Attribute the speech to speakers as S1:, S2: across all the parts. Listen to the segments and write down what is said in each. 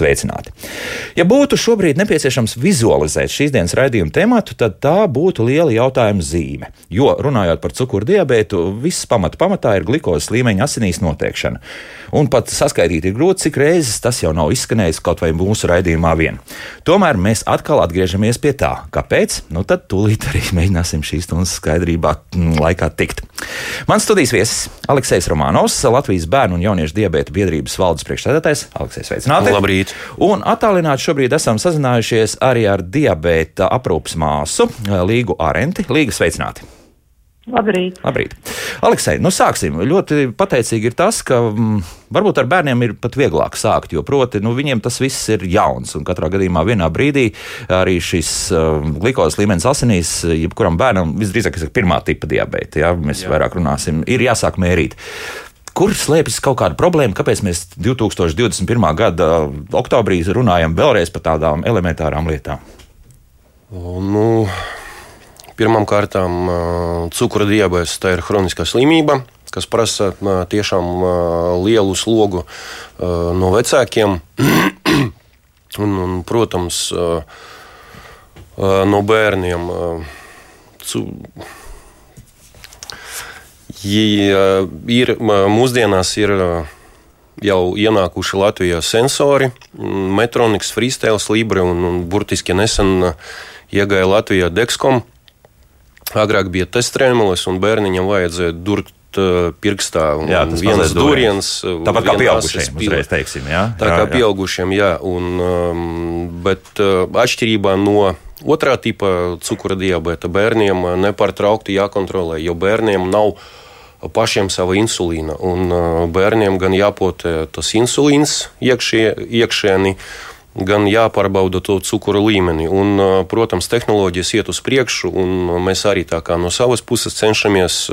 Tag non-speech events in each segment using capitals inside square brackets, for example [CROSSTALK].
S1: sveicināti! Ja būtu šobrīd nepieciešams vizualizēt šīs dienas raidījuma tematu, tad tā būtu liela jautājuma zīme. Jo runājot par cukuru diabētu, viss pamata pamatā ir glukozes līmeņa asinīs noteikšana. Un pat saskaitīt ir grūti, cik reizes tas jau nav izskanējis kaut vai mūsu raidījumā vien. Tomēr mēs atkal atgriežamies pie tā, kāpēc. Nu tad tūlīt arī mēģināsim šīs stundas skaidrībā mm, laikā tikt. Mans studijas viesis Aleksis Romanovs, Latvijas bērnu un jauniešu diabēta biedrības valdes priekšsēdētājs. Aleksis, sveicināti!
S2: Labrīt!
S1: Un attālināti šobrīd esam sazinājušies arī ar diabēta aprūpas māsu Līgu Arenti. Līga, sveicināti!
S3: Labrīt.
S1: Labrīt. Aleksei, nu sāksim. Ļoti pateicīgi ir tas, ka m, mm, varbūt ar bērniem ir pat vieglāk sākt, jo proti, nu, viņiem tas viss ir jauns. Un katrā gadījumā vienā brīdī arī šis uh, glukozes līmenis asinīs, jebkuram bērnam visdrīzāk ir pirmā tipa diabēta. Ja? Mēs Jā. vairāk runāsim, ir jāsāk mērīt. Kur slēpjas kaut kāda problēma? Kāpēc mēs 2021. gada oktobrī runājam vēlreiz par tādām elementārām lietām?
S2: Nu, Pirmkārt, cukura diabetes tā ir kroniskā slimība, kas prasa tiešām lielu slogu no vecākiem. [CLEARS THROAT] un, un, protams, no bērniem. Ir, mūsdienās ir jau ienākuši Latvijā sensori, Metronics, Freestyle, Libre un, un burtiski nesen iegāja Latvijā Dexcom. Agrāk bija testrēmelis, un bērniņam vajadzēja durt pirkstā.
S1: Jā, tas
S2: viens dūriens.
S1: Tāpat kā pieaugušiem, uzreiz teiksim, jā.
S2: Tā jā, kā jā. pieaugušiem, jā. Un, bet atšķirībā no otrā tipa cukura diabēta bērniem nepārtraukti jākontrolē, jo bērniem nav pašiem sava insulīna. Un bērniem gan jāpotē tas insulīns iekšie, iekšēni, gan jāpārbauda to cukuru līmeni. Un, protams, tehnoloģijas iet uz priekšu, un mēs arī no savas puses cenšamies,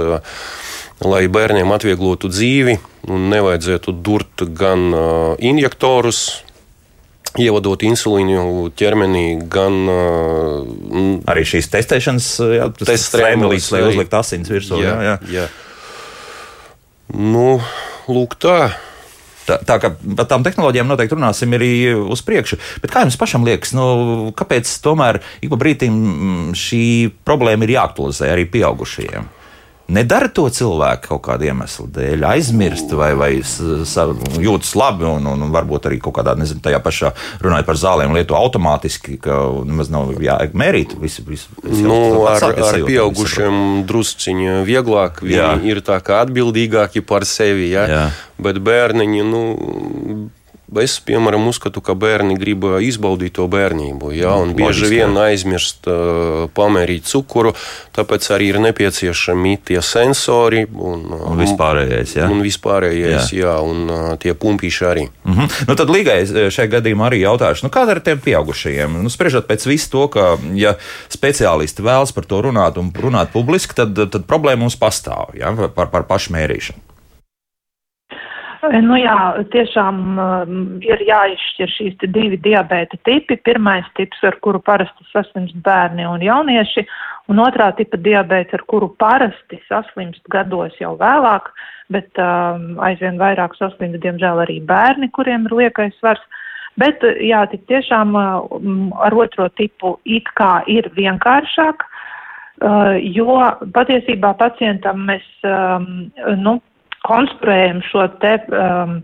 S2: lai bērniem atvieglotu dzīvi un nevajadzētu durt gan injektorus, ievadot insulīnu ķermenī, gan
S1: uh, arī šīs testēšanas, jā, tas strēmelis, lai uzliktu asins virsū. Jā, jā. jā.
S2: Nu, lūk, tā.
S1: Tā, tā kā par tām tehnoloģijām noteikti runāsim arī uz priekšu. Bet kā jums pašam liekas, nu, kāpēc tomēr ik pa brīdim šī problēma ir jāaktualizē arī pieaugušajiem? Nedara to cilvēku kaut kāda iemesla dēļ, aizmirst vai, vai jūtas labi, un, un varbūt arī kaut kādā, nezinu, tajā pašā runājot par zālēm, lietu automātiski, ka nemaz nav jāmērīt. Visu, visu,
S2: visu nu, ar, ar pieaugušiem drusciņi vieglāk, viņi jā. ir tā kā atbildīgāki par sevi, ja? jā. bet bērniņi, nu, Es, piemēram, uzskatu, ka bērni grib izbaudīt to bērnību. Ja, un bieži Logiski, vien aizmirst uh, pamērīt cukuru, tāpēc arī ir nepieciešami tie sensori un,
S1: un vispārējais. Ja?
S2: Un vispārējais, jā. Jā, un uh, tie pumpīši arī.
S1: Mm -hmm. nu, tad līgai šajā gadījumā arī jautāšu, nu, kāda ir tiem pieaugušajiem? Nu, spriežot pēc visu to, ka, ja speciālisti vēlas par to runāt un runāt publiski, tad, tad problēma mums pastāv ja, par, par pašmērīšanu.
S3: Nu jā, tiešām um, ir jāizšķir šīs divi diabēta tipi. Pirmais tips, ar kuru parasti saslimst bērni un jaunieši, un otrā tipa diabēts, ar kuru parasti saslimst gados jau vēlāk, bet um, aizvien vairāk saslimst, diemžēl, arī bērni, kuriem ir liekais svars. Bet jā, tik tiešām um, ar otro tipu it kā ir vienkāršāk, uh, jo patiesībā pacientam mēs, um, nu, konstruējam šo te um,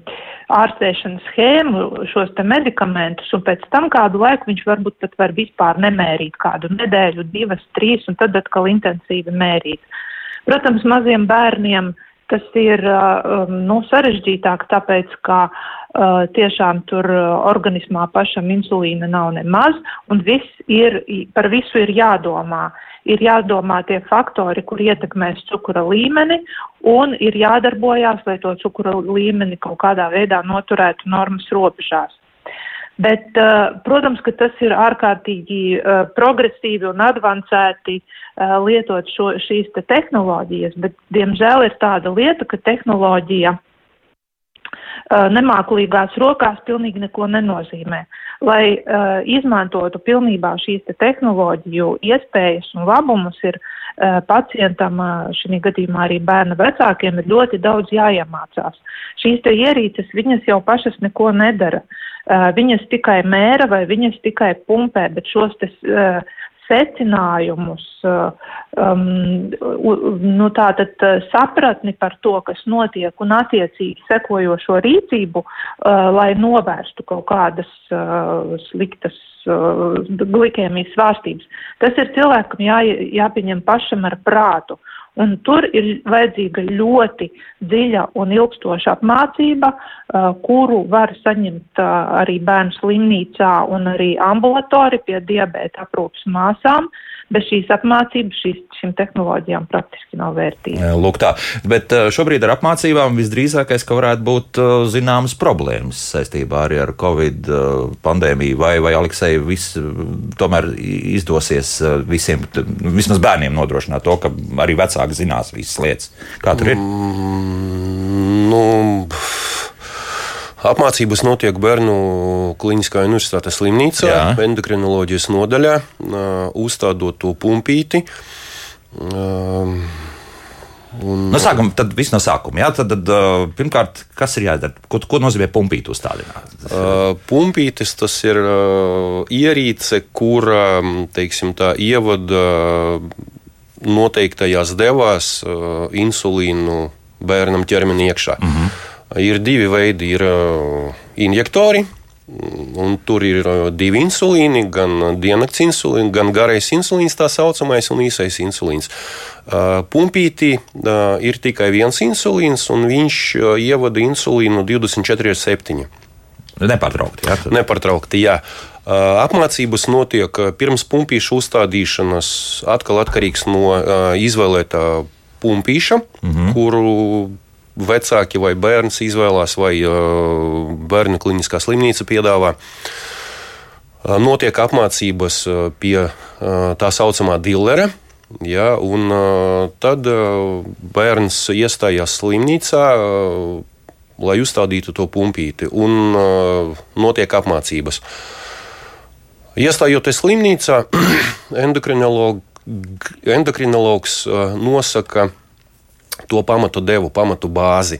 S3: ārstēšanas schēmu, šos te medikamentus, un pēc tam kādu laiku viņš varbūt pat var vispār nemērīt kādu nedēļu, divas, trīs, un tad atkal intensīvi mērīt. Protams, maziem bērniem tas ir uh, um, nu, sarežģītāk, tāpēc, ka uh, tiešām tur uh, organismā pašam insulīna nav nemaz, un viss ir, par visu ir jādomā. Ir jādomā tie faktori, kur ietekmēs cukura līmeni, un ir jādarbojās, lai to cukura līmeni kaut kādā veidā noturētu normas robežās. Bet, uh, protams, ka tas ir ārkārtīgi uh, progresīvi un advancēti uh, lietot šo, šīs te tehnoloģijas, bet, diemžēl, ir tāda lieta, ka tehnoloģija nemāklīgās rokās pilnīgi neko nenozīmē. Lai uh, izmantotu pilnībā šīs te tehnoloģiju iespējas un labumus, ir uh, pacientam, uh, šī gadījumā arī bērna vecākiem, ir ļoti daudz jāiemācās. Šīs te ierīces, viņas jau pašas neko nedara. Uh, viņas tikai mēra vai viņas tikai pumpē, bet šos te uh, secinājumus, um, nu, tātad sapratni par to, kas notiek un attiecīgi sekojošo rīcību, uh, lai novērstu kaut kādas uh, sliktas uh, glikēmijas svārstības. Tas ir cilvēkam jā, jāpieņem pašam ar prātu. Uh, Un tur ir vajadzīga ļoti dziļa un ilgstoša apmācība, kuru var saņemt arī bērnu slimnīcā un arī ambulatori pie diabēta aprūpas māsām bez šīs apmācības šīs, šīm tehnoloģijām praktiski nav vērtības.
S1: Lūk, tā. Bet šobrīd ar apmācībām visdrīzākais, ka varētu būt zināmas problēmas saistībā arī ar Covid pandēmiju, vai, vai Aleksei, viss tomēr izdosies visiem, vismaz bērniem nodrošināt to, ka arī vecāki zinās visas lietas. Kā tur ir?
S2: Mm, nu, Apmācības notiek Bērnu Kliniskā universitātes slimnīcā, Jā. endokrinoloģijas nodaļā, uzstādot to pumpīti.
S1: Un, no sākuma, tad viss no sākuma. Jā, tad, tad, pirmkārt, kas ir jādara? Ko, ko nozīmē pumpīt uzstādināt?
S2: Uh, pumpītis tas ir uh, ierīce, kura teiksim, tā, ievada noteiktajās devās uh, insulīnu bērnam ķermenī iekšā. Uh mhm. -huh. Ir divi veidi, ir uh, injektori. Un tur ir uh, divi insulīni, gan diennakts insulīns, gan garais insulīns, tā saucamais, un īsais insulīns. Uh, pumpītī ir tikai viens insulīns, un viņš ievada insulīnu 24,7.
S1: Nepārtraukti. Jā.
S2: Nepārtraukti, jā. Apmācības notiek pirms pumpīšu uzstādīšanas, atkal atkarīgs no izvēlētā pumpīša, mm -hmm. kuru vecāki vai bērns izvēlās, vai bērnu kliniskā slimnīca piedāvā. Notiek apmācības pie tā saucamā dillera. Ja, un tad bērns iestājās slimnīcā, lai uzstādītu to pumpīti, un notiek apmācības. Iestājoties slimnīcā, [CLEARS THROAT] endokrinologs nosaka, to pamatu devu, pamatu bāzi.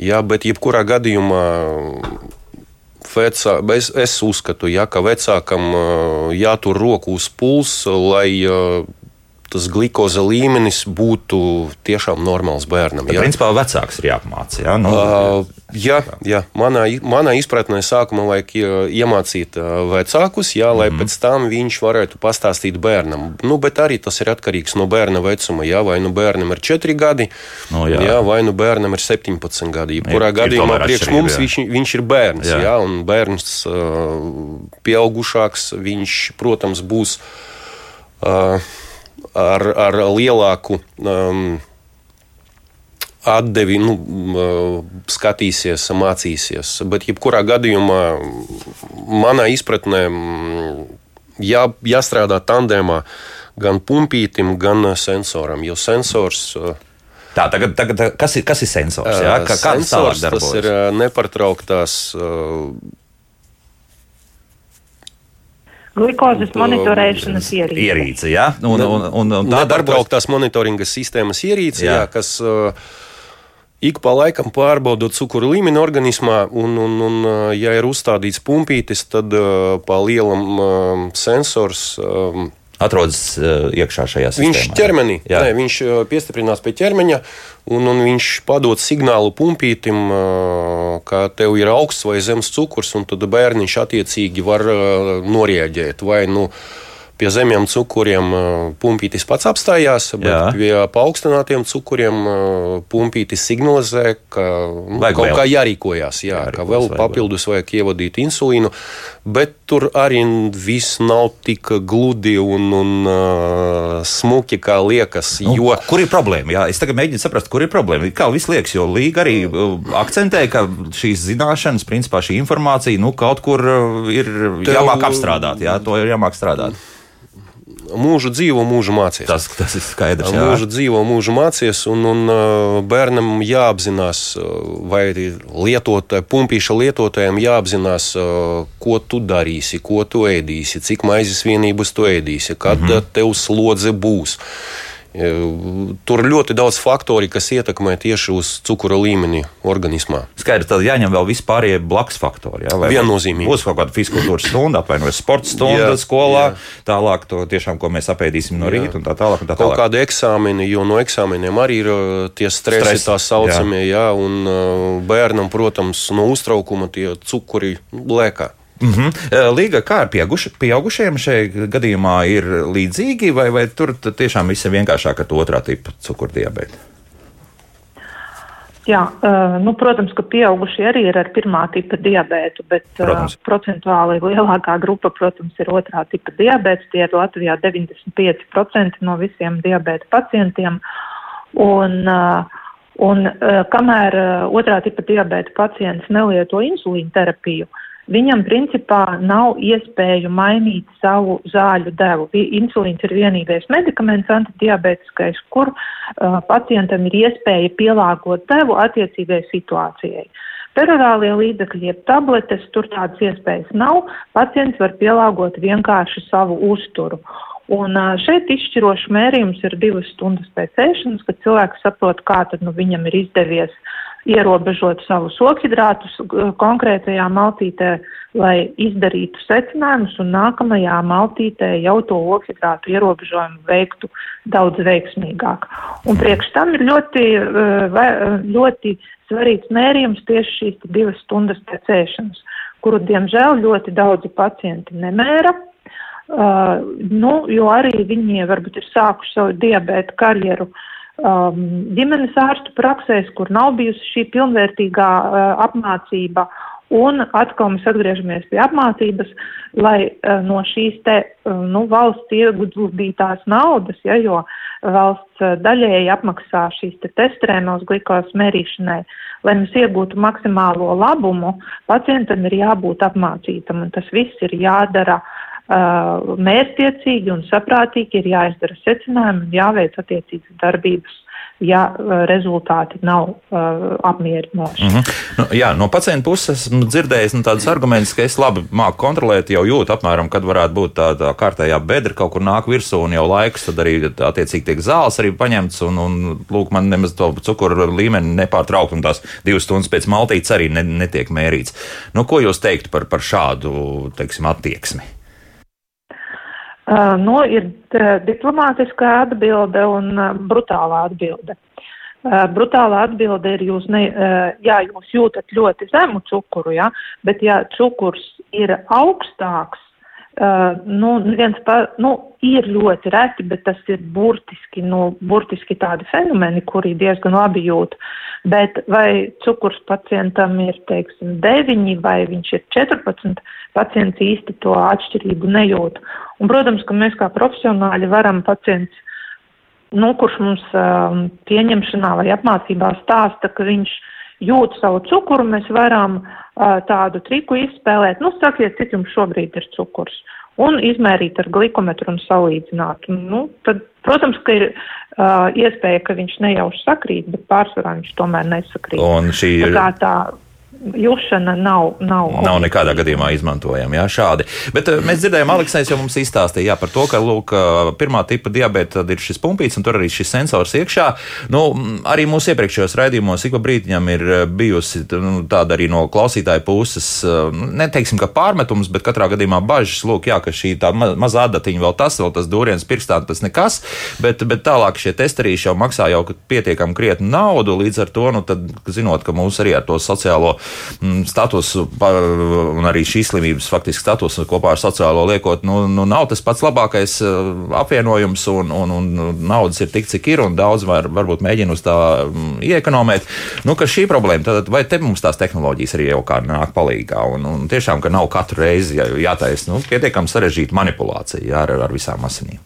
S2: Jā, bet jebkurā gadījumā vecā, es, es uzskatu, ja, ka vecākam jātur roku uz pulsa, lai tas glikoza līmenis būtu tiešām normāls bērnam.
S1: Ja. Principā vecāks ir jāapmāca. Ja?
S2: Nu, uh, jā, jā. Manā, manā izpratnē sākumā vajag iemācīt vecākus, jā, lai mm pēc tam viņš varētu pastāstīt bērnam. Nu, bet arī tas ir atkarīgs no bērna vecuma. Jā, vai nu bērnam ir 4 gadi, no, jā. Jā, vai nu bērnam ir 17 gadi. Jebkurā gadījumā priekš mums viņš, viņš ir bērns. Jā. Jā, un bērns uh, pieaugušāks, viņš, protams, būs. Uh, ar, ar lielāku um, atdevi, nu, skatīsies, mācīsies. Bet, jebkurā gadījumā, manā izpratnē, jā, jāstrādā tandēmā gan pumpītam, gan sensoram. Jo sensors.
S1: Tā, tagad, tagad, kas, ir, kas ir sensors? Jā? Kā,
S2: sensors tas ir nepārtrauktās
S3: Glukozes monitorēšanas ierīce.
S1: ierīce ja? un, un, un, un
S2: tā darbojas monitoringa sistēmas ierīce, jā. Jā, kas uh, ik pa laikam pārbaudot cukuru līmeni organismā, un, un, un uh, ja ir uzstādīts pumpītis, tad uh, pa lielam uh, sensors.
S1: Atrodas iekšā šajā sistēmā.
S2: Viņš ķermenī, jā. Nē, viņš piestiprinās pie ķermeņa, un, un viņš padod signālu pumpītim, uh, ka tev ir augsts vai zems cukurs, un tad bērniņš attiecīgi var norēģēt. Vai, nu, Pie zemiem cukuriem pumpītis pats apstājās, bet Jā. pie paaugstinātiem cukuriem pumpītis signalizē, ka nu, vajag kaut vēl. kā jārīkojās. Jā, jārīkos, ka vēl papildus vajag ievadīt insulīnu, bet tur arī viss nav tik gludi un, un uh, smuki, kā liekas.
S1: Nu, jo... Kur ir problēma? Jā, es tagad mēģinu saprast, kur ir problēma. Kā viss liekas, jo Līga arī akcentē, ka šīs zināšanas, principā šī informācija, nu, kaut kur ir Tev... jāmāk apstrādāt. Jā, to ir jāmāk strādāt.
S2: Mūžu dzīvo, mūžu mācies.
S1: Tas, tas ir skaidrs. Jā.
S2: Mūžu dzīvo, mūžu mācies, un, un bērnam jāapzinās, vai lietotāji, pumpīša lietotājiem jāapzinās, ko tu darīsi, ko tu ēdīsi, cik maizes vienības tu ēdīsi, kad mm -hmm. tev slodze būs. Tur ir ļoti daudz faktori, kas ietekmē tieši uz cukura līmeni organismā.
S1: Skaidrs, tad jāņem vēl vispārējie blakus faktori. Jā,
S2: Viennozīmīgi.
S1: Būs kaut kāda fiziskultūras stunda, apvainojas sporta stunda jā, skolā, jā. tālāk to tiešām, ko mēs apēdīsim no rīta un tā tālāk. Un tā tālāk.
S2: Kaut kādi eksāmeni, jo no eksāmeniem arī ir tie stresi, Stress, tā saucamie, jā. jā, un bērnam, protams, no uztraukuma tie cukuri lēkā.
S1: Mm -hmm. Līga kā ar pieauguši, pieaugušiem šajā gadījumā ir līdzīgi, vai, vai tur tiešām viss ir vienkāršāk ar otrā tipa cukurdiabētu?
S3: Jā, nu, protams, ka pieaugušie arī ir ar pirmā tipa diabētu, bet protams. uh, procentuāli lielākā grupa, protams, ir otrā tipa diabēts. Tie ir Latvijā 95% no visiem diabēta pacientiem. Un, uh, un uh, kamēr uh, otrā tipa diabēta pacients nelieto insulīnu terapiju, uh, viņam principā nav iespēju mainīt savu zāļu devu. Insulīns ir vienīgais medikaments antidiabetiskais, kur uh, pacientam ir iespēja pielāgot devu attiecīgai situācijai. Perorālie līdzekļi, jeb tabletes, tur tādas iespējas nav. Pacients var pielāgot vienkārši savu uzturu. Un uh, šeit izšķirošs mērījums ir divas stundas pēc ēšanas, kad cilvēks saprot, kā tad nu, viņam ir izdevies ierobežot savus okhidrātus konkrētajā maltītē, lai izdarītu secinājumus un nākamajā maltītē jau to okhidrātu ierobežojumu veiktu daudz veiksmīgāk. Un priekš tam ir ļoti, ļoti svarīgs mērījums tieši šīs divas stundas pēc ēšanas, kuru, diemžēl, ļoti daudzi pacienti nemēra. Uh, nu, jo arī viņi varbūt ir sākuši savu diabēta karjeru uh, um, ģimenes ārstu praksēs, kur nav bijusi šī pilnvērtīgā uh, apmācība. Un atkal mēs atgriežamies pie apmācības, lai uh, no šīs te, uh, nu, valsts ieguldītās naudas, ja, jo valsts uh, daļēji apmaksā šīs te testrēnos glikos mērīšanai, lai mēs iegūtu maksimālo labumu, pacientam ir jābūt apmācītam, un tas viss ir jādara Uh, mērķtiecīgi un saprātīgi ir jāizdara secinājumi un jāveic attiecīgas darbības ja uh, rezultāti nav uh, apmierinoši. Mm -hmm.
S1: nu, jā, no pacienta puses esmu dzirdējis nu, tādas argumentus, ka es labi māku kontrolēt, jau jūtu apmēram, kad varētu būt tā, tā kārtējā bedra kaut kur nāk virsū un jau laiks, tad arī attiecīgi tiek zāles arī paņemts un, un lūk, man nemaz to cukuru līmeni nepārtraukt un tās divas stundas pēc maltītes arī ne, netiek mērīts. Nu, ko jūs teiktu par, par šādu, teiksim, attieksmi?
S3: Uh, nu, ir diplomātiskā atbilde un uh, brutālā atbilde. Uh, brutālā atbilde ir, jūs ne, jā, jūs jūtat ļoti zemu cukuru, jā, bet ja cukurs ir augstāks, Uh, nu, viens par, nu, ir ļoti reti, bet tas ir burtiski, nu, burtiski tādi fenomeni, kuri diezgan labi jūt. Bet vai cukurs pacientam ir, teiksim, 9 vai viņš ir 14, pacients īsti to atšķirību nejūt. Un, protams, ka mēs kā profesionāļi varam pacients, nu, kurš mums um, pieņemšanā vai apmācībā stāsta, ka viņš jūt savu cukuru, mēs varam uh, tādu triku izspēlēt. Nu, sakiet, cik jums šobrīd ir cukurs. Un izmērīt ar glikometru un salīdzināt. Nu, tad, protams, ka ir uh, iespēja, ka viņš nejauši sakrīt, bet pārsvarā viņš tomēr nesakrīt.
S1: Un šī ir. Tā,
S3: tā Jušana nav, nav,
S1: nav nekādā gadījumā izmantojama. Jā, šādi. Bet uh, mēs dzirdējām, Aleksējs jau mums izstāstīja jā, par to, ka lūk, uh, pirmā tipa diabēta ir šis pumpīts, un tur arī šis sensors iekšā. Nu, arī mūsu iepriekšējos raidījumos ik pa brītiņam ir uh, bijusi nu, tāda arī no klausītāja puses, neteiksim, ka pārmetums, bet katrā gadījumā bažas, lūk, jā, ka šī tā ma mazā adatiņa vēl tas, vēl tas dūriens pirkstā, tas nekas, bet, bet tālāk šie testerīši jau maksā jau pietiekami krietnu naudu, līdz ar to, nu, tad, zinot, ka mūs arī ar to sociālo Mm, statusu un arī šīs slimības faktiski statusu kopā ar sociālo liekot, nu, nu nav tas pats labākais uh, apvienojums un, un, un naudas ir tik, cik ir un daudz var, varbūt mēģina uz tā mm, iekonomēt. Nu, šī problēma, tad vai te mums tās tehnoloģijas arī jau kā nāk palīgā un, un tiešām, ka nav katru reizi jātaisa nu, pietiekami sarežģīta manipulācija jā, ar, ar visām asinīm.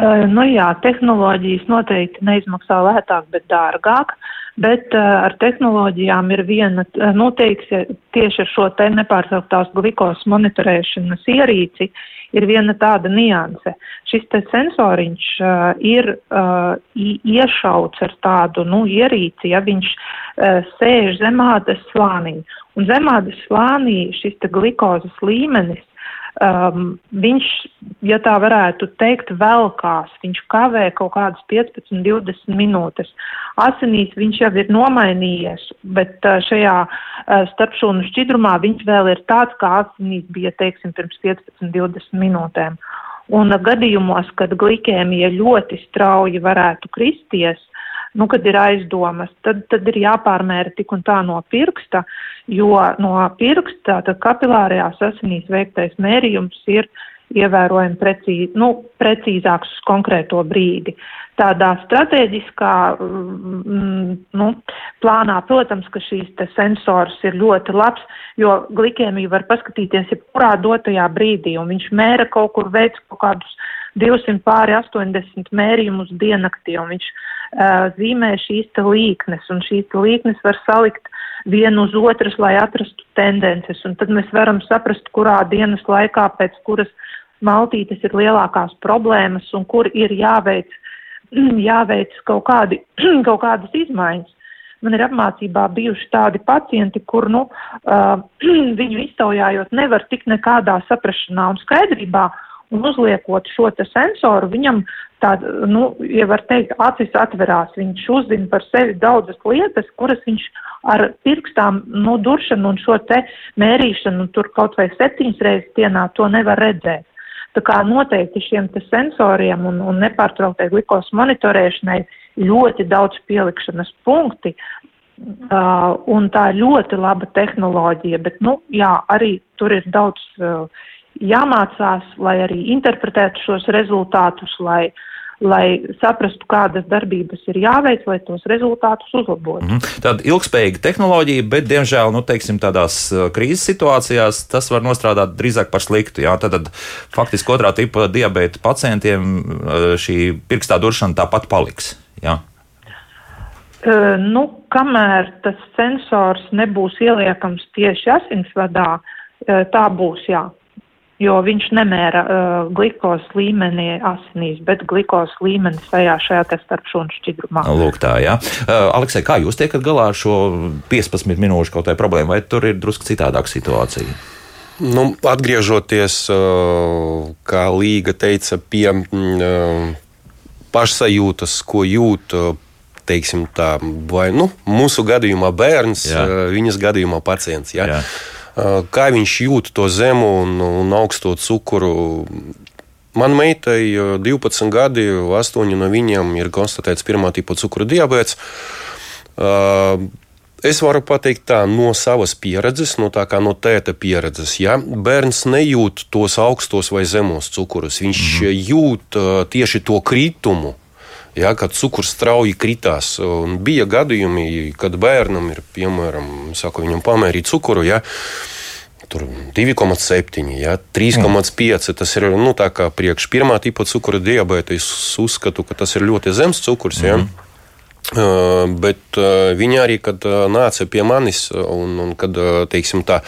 S3: Uh, nu jā, tehnoloģijas noteikti neizmaksā lētāk, bet dārgāk. Bet uh, ar tehnoloģijām ir viena, nu, teiks, tieši ar šo te nepārtrauktās glikos monitorēšanas ierīci ir viena tāda nianse. Šis te sensoriņš uh, ir uh, iešauts ar tādu, nu, ierīci, ja viņš uh, sēž zemādes slānī. Un zemādes slānī šis te glikozes līmenis um, viņš, ja tā varētu teikt, velkās, viņš kavē kaut kādas 15, 20 minūtes. Asinīs viņš jau ir nomainījies, bet uh, šajā uh, starpšūnu šķidrumā viņš vēl ir tāds, kā asinīs bija, teiksim, pirms 15, 20 minūtēm. Un uh, gadījumos, kad glikēmija ļoti strauji varētu kristies, nu, kad ir aizdomas, tad, tad ir jāpārmēra tik un tā no pirksta, jo no pirksta kapilārajās asinīs veiktais mērījums ir ievērojami precīzi, nu, precīzāks uz konkrēto brīdi. Tādā strateģiskā mm, nu, plānā, protams, ka šīs sensors ir ļoti labs, jo glikēmiju var paskatīties jebkurā dotajā brīdī, un viņš mēra kaut kur veids kaut kādus 200 pāri 80 mērījumus diennaktī, un viņš zīmē šīs līknes, un šīs līknes var salikt vienu uz otras, lai atrastu tendences, un tad mēs varam saprast, kurā dienas laikā pēc kuras maltītes ir lielākās problēmas un kur ir jāveic, [CLEARS THROAT] jāveic kaut, kādi, [CLEARS THROAT] kaut kādas izmaiņas. Man ir apmācībā bijuši tādi pacienti, kur, nu, uh, [CLEARS THROAT] viņu iztaujājot nevar tik nekādā saprašanā un skaidrībā, un uzliekot šo te sensoru, viņam tā, nu, ja var teikt, acis atverās, viņš uzzina par sevi daudzas lietas, kuras viņš ar pirkstām, nu, duršanu un šo te mērīšanu, tur kaut vai septiņas reizes dienā to nevar redzēt. Tā kā noteikti šiem sensoriem un, un nepārtrauktai glikos monitorēšanai ļoti daudz pielikšanas punkti, uh, un tā ir ļoti laba tehnoloģija, bet, nu, jā, arī tur ir daudz uh, jāmācās, lai arī interpretētu šos rezultātus, lai, lai saprastu, kādas darbības ir jāveic, lai tos rezultātus uzlabotu. Mm
S1: -hmm. Tāda ilgspējīga tehnoloģija, bet, diemžēl, nu, teiksim, tādās krīzes situācijās tas var nostrādāt drīzāk par sliktu. Jā? Tad, tad faktiski otrā tipa diabēta pacientiem šī pirkstā duršana tāpat paliks. Jā?
S3: Uh, nu, kamēr tas sensors nebūs ieliekams tieši asinsvadā, uh, tā būs, jā jo viņš nemēra uh, glikos līmeni asinīs, bet glikos līmeni sajā šajā te starpšūnu šķidrumā.
S1: Lūk tā, jā. Uh, Aleksei, kā jūs tiekat galā ar šo 15 minūšu kaut kādu problēmu, vai tur ir drusku citādāka situācija?
S2: Nu, atgriežoties, uh, kā Līga teica, pie uh, pašsajūtas, ko jūt uh, teiksim, tā, vai nu, mūsu gadījumā bērns, Jā. viņas gadījumā pacients. Ja? Jā kā viņš jūt to zemu un, un augsto cukuru. Man meitai 12 gadi, 8 no viņiem ir konstatēts pirmā tipa cukura diabetes. Es varu pateikt tā no savas pieredzes, no tā kā no tēta pieredzes. Ja? Bērns nejūt tos augstos vai zemos cukurus. Viņš mm -hmm. jūt tieši to kritumu, ja, kad cukurs strauji kritās. Un bija gadījumi, kad bērnam ir, piemēram, saku, viņam pamērīt cukuru. Ja, 2,7, ja, 3,5. Tas ir nu, priekš pirmā tipa cukura diabēta. Es uzskatu, ka tas ir ļoti zems cukurs. Ja. Mm -hmm. Uh, bet uh, viņi arī, kad uh, nāca pie manis, un, un kad teiksim, tā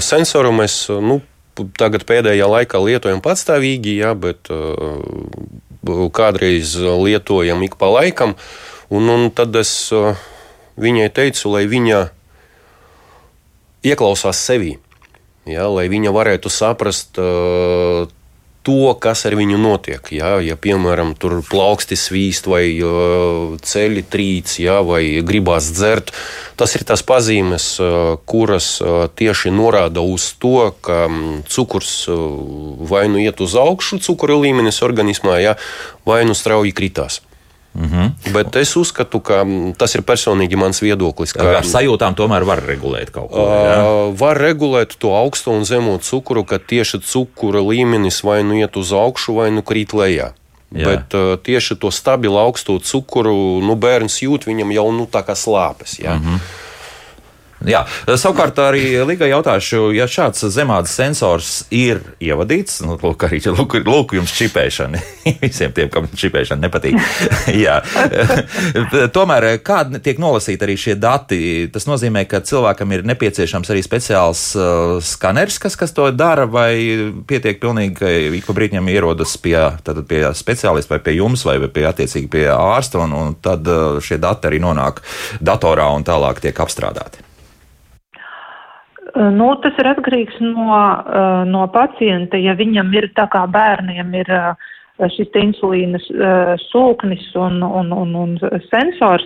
S2: sensoru mēs nu, tagad pēdējā laikā lietojam patstāvīgi, ja, bet kādreiz lietojam ik pa laikam. Un, un tad es uh, viņai teicu, lai viņa ieklausās sevī, ja, lai viņa varētu saprast uh, to, kas ar viņu notiek. Ja, ja piemēram, tur plauksti svīst vai uh, ceļi trīc, ja, vai gribās dzert, tas ir tās pazīmes, uh, kuras uh, tieši norāda uz to, ka um, cukurs uh, vai nu iet uz augšu, cukura līmenis organismā, ja, vai nu strauji kritās. Mm -hmm. Bet es uzskatu, ka tas ir personīgi mans viedoklis.
S1: Ka, ar sajūtām tomēr var regulēt kaut ko. Uh,
S2: var regulēt to augsto un zemo cukuru, ka tieši cukura līmenis vai nu iet uz augšu, vai nu krīt lejā. Jā. Bet uh, tieši to stabilu augsto cukuru nu, bērns jūt, viņam jau nu, tā kā slāpes. Mm -hmm.
S1: Jā, savukārt arī Liga jautāšu, ja šāds zemādas sensors ir ievadīts, nu, lūk, arī lūk, lūk jums čipēšana. [LAUGHS] Visiem tiem, kam čipēšana nepatīk. [LAUGHS] [LAUGHS] Tomēr, kādi tiek nolasīti arī šie dati, tas nozīmē, ka cilvēkam ir nepieciešams arī speciāls uh, skaneris, kas, kas to dara, vai pietiek pilnīgi, ka ik pa brīdim ierodas pie, pie speciālista vai pie jums, vai pie attiecīgi pie ārsta, un, un tad uh, šie dati arī nonāk datorā un tālāk tiek apstrādāti.
S3: Nu, tas ir atkarīgs no, no pacienta. Ja viņam ir tā kā bērniem ir šis insulīna sūknis un, un, un, un sensors,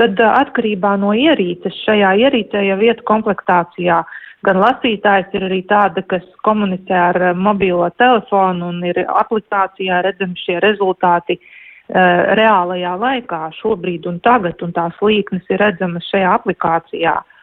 S3: tad atkarībā no ierīces šajā ierīcē jau vietu komplektācijā gan lasītājs ir arī tāda, kas komunicē ar mobilo telefonu un ir aplikācijā redzami šie rezultāti reālajā laikā šobrīd un tagad, un tās līknes ir redzamas šajā aplikācijā. Uh,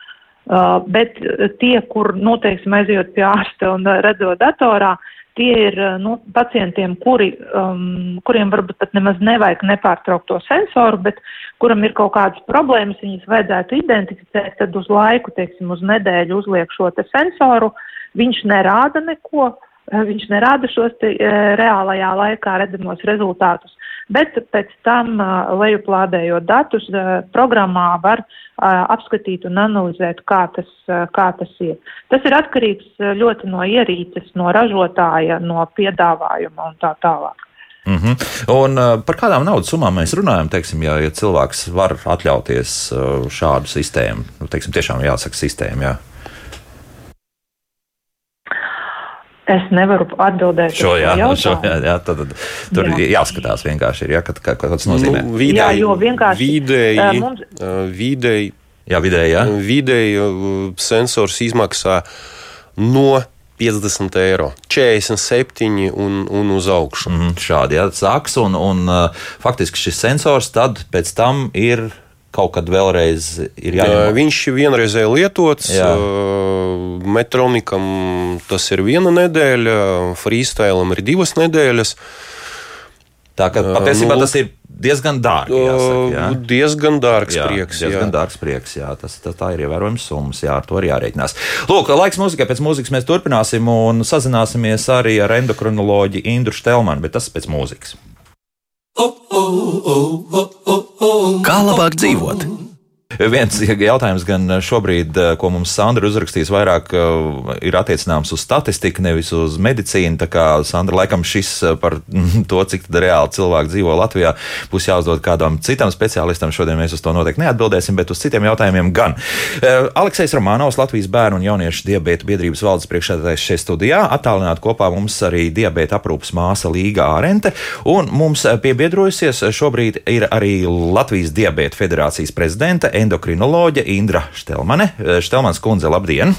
S3: Uh, bet tie, kur, nu, teiksim, aizjot pie ārsta un uh, redzot datorā, tie ir uh, nu, pacientiem, kuri, um, kuriem varbūt pat nemaz nevajag nepārtraukt to sensoru, bet kuram ir kaut kādas problēmas, viņas vajadzētu identificēt, tad uz laiku, teiksim, uz nedēļu uzliek šo te sensoru, viņš nerāda neko, viņš nerāda šos te, reālajā laikā redzamos rezultātus, bet pēc tam, lejuplādējot datus, programmā var apskatīt un analizēt, kā tas, kā tas ir. Tas ir atkarīgs ļoti no ierīces, no ražotāja, no piedāvājuma un tā tālāk.
S1: Mm -hmm. Un par kādām naudas summām mēs runājam? Teiksim, ja, ja cilvēks var atļauties šādu sistēmu, nu, teiksim, tiešām jāsaka sistēma. Jā.
S3: Es nevaru atbildēt
S1: šo jautājumu. Šo, jā, jā, tad, tad, tur jā. jāskatās vienkārši, ir, jā, kad, kad, kad tas nozīmē.
S2: Nu, vidēji, jā, jo vienkārši vidēji, uh, mums... vidēji,
S1: jā, vidēji, jā.
S2: vidēji sensors izmaksā no 50 eiro, 47 un, un uz augšu.
S1: Mm, šādi jā, sāks, un, un faktiski šis sensors tad pēc tam ir kaut kad vēlreiz ir jāņem.
S2: Viņš ir vienreizēji lietots. Jā. Metronikam tas ir viena nedēļa, freestylam ir divas nedēļas.
S1: Tā kā patiesībā nu, tas ir diezgan dārgi. Jāsaka, jā.
S2: Diezgan dārgs jā, prieks.
S1: Diezgan jā. dārgs prieks, jā. Tas, tas tā ir ievērojams summas, jā, ar to arī jārēķinās. Lūk, laiks mūzikai, pēc mūzikas mēs turpināsim un sazināsimies arī ar endokrinoloģiju Indru Štelmanu, bet tas pēc mūzikas. Kā labāk dzīvot? Viens jautājums gan šobrīd, eh, ko mums Sandra uzrakstīs, vairāk eh, ir attiecināms uz statistiku, nevis uz medicīnu. Tā kā Sandra laikam šis eh, par [LAUGHS] to, cik reāli cilvēki dzīvo Latvijā, būs jāuzdod kādam citam speciālistam. Šodien mēs uz to noteikti neatbildēsim, bet uz citiem jautājumiem gan. Aleksis Romanovs, Latvijas bērnu un jauniešu diabēta biedrības valdes priekšsēdētājs šeit studijā, attālināt kopā mums arī diabēta aprūpas māsa Līga Ārente, un mums piebiedrojusies šobrīd ir arī Latvijas diabēta federācijas prezidente endokrinoloģe Indra Štelmane. Eh, Štelmans kundze, labdien!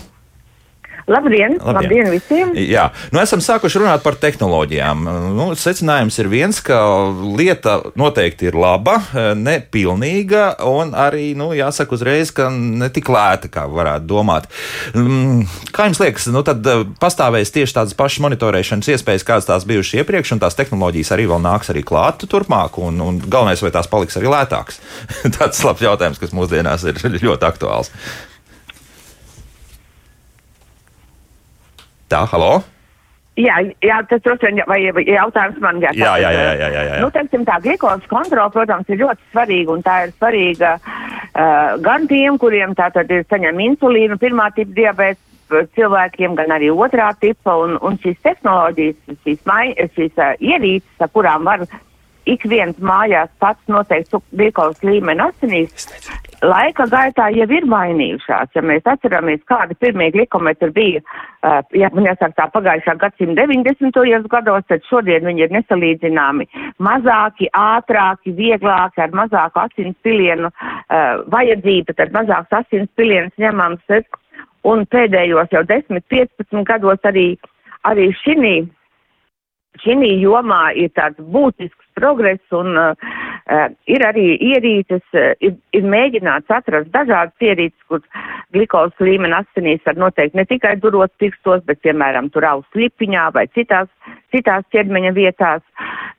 S4: Labdien, labdien, labdien visiem!
S1: Jā, nu esam sākuši runāt par tehnoloģijām. Nu, secinājums ir viens, ka lieta noteikti ir laba, nepilnīga un arī, nu, jāsaka uzreiz, ka ne tik lēta, kā varētu domāt. Mm, kā jums liekas, nu tad eh, pastāvēs tieši tādas pašas monitorēšanas iespējas, kādas tās bijušas iepriekš, un tās tehnoloģijas arī vēl nāks arī klāt turpmāk, un, un galvenais, vai tās paliks arī lētākas? [LAUGHS] Tāds labs jautājums, kas mūsdienās ir [LAUGHS] ļoti aktuāls. Tā, halo!
S4: Jā, jā, tas droši vien vai jautājums man
S1: jāsaka. Jā, jā, jā, jā, jā, jā.
S4: Nu, teiksim, tā glikolas kontrola, protams, ir ļoti svarīga, tā ir svarīga uh, gan tiem, kuriem tā tad ir saņem insulīnu, pirmā tipa diabēta cilvēkiem, gan arī otrā tipa, un, un šīs tehnoloģijas, šīs, mai, šīs uh, ierīces, ar kurām var ik viens mājās pats noteikt glikolas līmeni asinīs, laika gaitā jau ir mainījušās. Ja mēs atceramies, kādi pirmie glikometri bija, uh, ja man jāsaka tā pagājušā gadsimta 90. gados, tad šodien viņi ir nesalīdzināmi mazāki, ātrāki, vieglāki, ar mazāku asins pilienu uh, vajadzību, tad mazāks asins piliens ņemams. Un pēdējos jau 10-15 gados arī, arī šī jomā ir tāds būtisks progress un uh, uh, ir arī ierīces, uh, ir, ir mēģināts atrast dažādas ierīces, kur glikols līmeni asinīs var noteikt ne tikai durot pirkstos, bet, piemēram, tur aus lipiņā vai citās, citās ķermeņa vietās,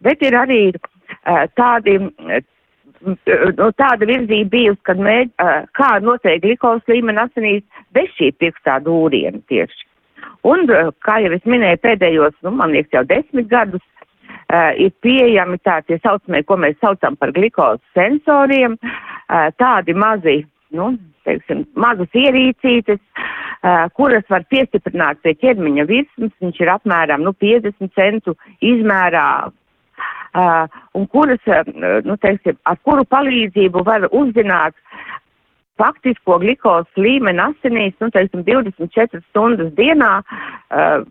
S4: bet ir arī uh, tādi nu, tāda virzība bijusi, kad mēģ, kā noteikti glikols līmeni asinīs bez šī pirkstā dūriena tieši. Un, kā jau es minēju, pēdējos, nu, man liekas, jau desmit gadus uh, ir pieejami tādi saucamie, ko mēs saucam par glikols sensoriem, uh, tādi mazi, nu, teiksim, mazas ierīcītes, uh, kuras var piestiprināt pie ķermeņa virsmas, viņš ir apmēram, nu, 50 centu izmērā, un kuras, nu, teiksim, ar kuru palīdzību var uzzināt faktisko glikols līmeni asinīs, nu, teiksim, 24 stundas dienā, uh,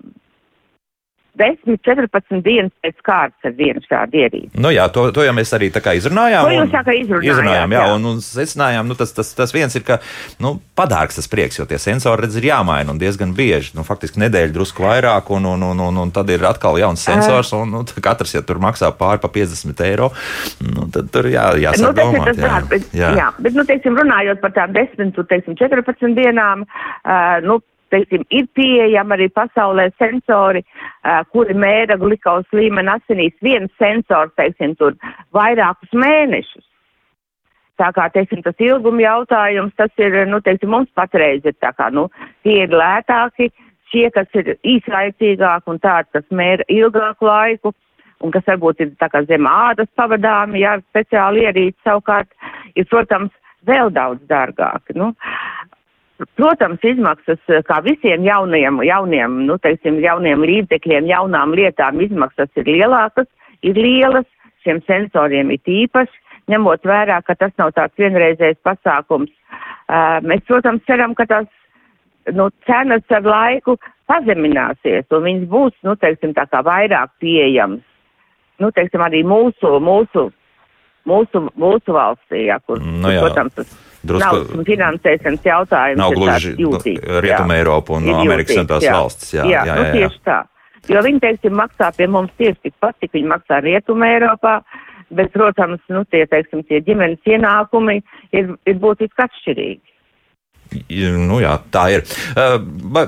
S4: 10, 14 dienas pēc kārtas ar vienu šādu ierīci.
S1: Nu jā, to, to jau mēs arī tā kā izrunājām.
S4: To jūs tā kā izrunājām.
S1: Izrunājām, jā, jā. un, un secinājām, nu tas, tas, tas viens ir, ka, nu, padārgs tas prieks, jo tie sensori redz ir jāmaina un diezgan bieži, nu, faktiski nedēļu drusku vairāk, un, un, un, un, un tad ir atkal jauns sensors, un, nu, katrs, ja tur maksā pāri pa 50 eiro, nu, tad tur jā, jāsāk nu, domāt.
S4: Tas, jā, bet, jā. jā, bet, nu, teiksim, runājot par tām 10, teiksim, 14 dienām, uh, nu, teiksim, ir pieejami arī pasaulē sensori, uh, kuri mēra glikols līmeni asinīs. Viens sensors, teiksim, tur vairākus mēnešus. Tā kā, teiksim, tas ilguma jautājums, tas ir, nu, teiksim, mums patreiz ir tā kā, nu, tie ir lētāki, šie, kas ir īslaicīgāki un tādi, kas mēra ilgāku laiku un kas varbūt ir tā kā zem ādas pavadāmi, jā, speciāli ierīci savukārt, ir, protams, vēl daudz dārgāki. Nu, Protams, izmaksas eh, kā visiem jauniem, jauniem, nu, teiksim, jauniem līdzekļiem, jaunām lietām izmaksas ir lielākas, ir lielas, šiem sensoriem ir īpaši, ņemot vērā, ka tas nav tāds vienreizējs pasākums. Uh, mēs, protams, ceram, ka tās nu, cenas ar laiku pazemināsies un viņas būs, nu, teiksim, tā kā vairāk pieejams. Nu, teiksim, arī mūsu, mūsu, mūsu, mūsu valstī, jā, kur,
S1: nu, jā. protams, tas
S4: drusku finansēšanas jautājums.
S1: Nav gluži Rietuma Eiropa un Amerikas Savienotās valstis. Jā, jā,
S4: jā, jā, nu, tieši tā. Jo viņi, teiksim, maksā pie mums tieši tikpat, cik viņi maksā Rietuma Eiropā, bet, protams, nu, tie, teiksim, tie ģimenes ienākumi ir, ir būtiski atšķirīgi.
S1: Nu, jā, tā ir. Uh,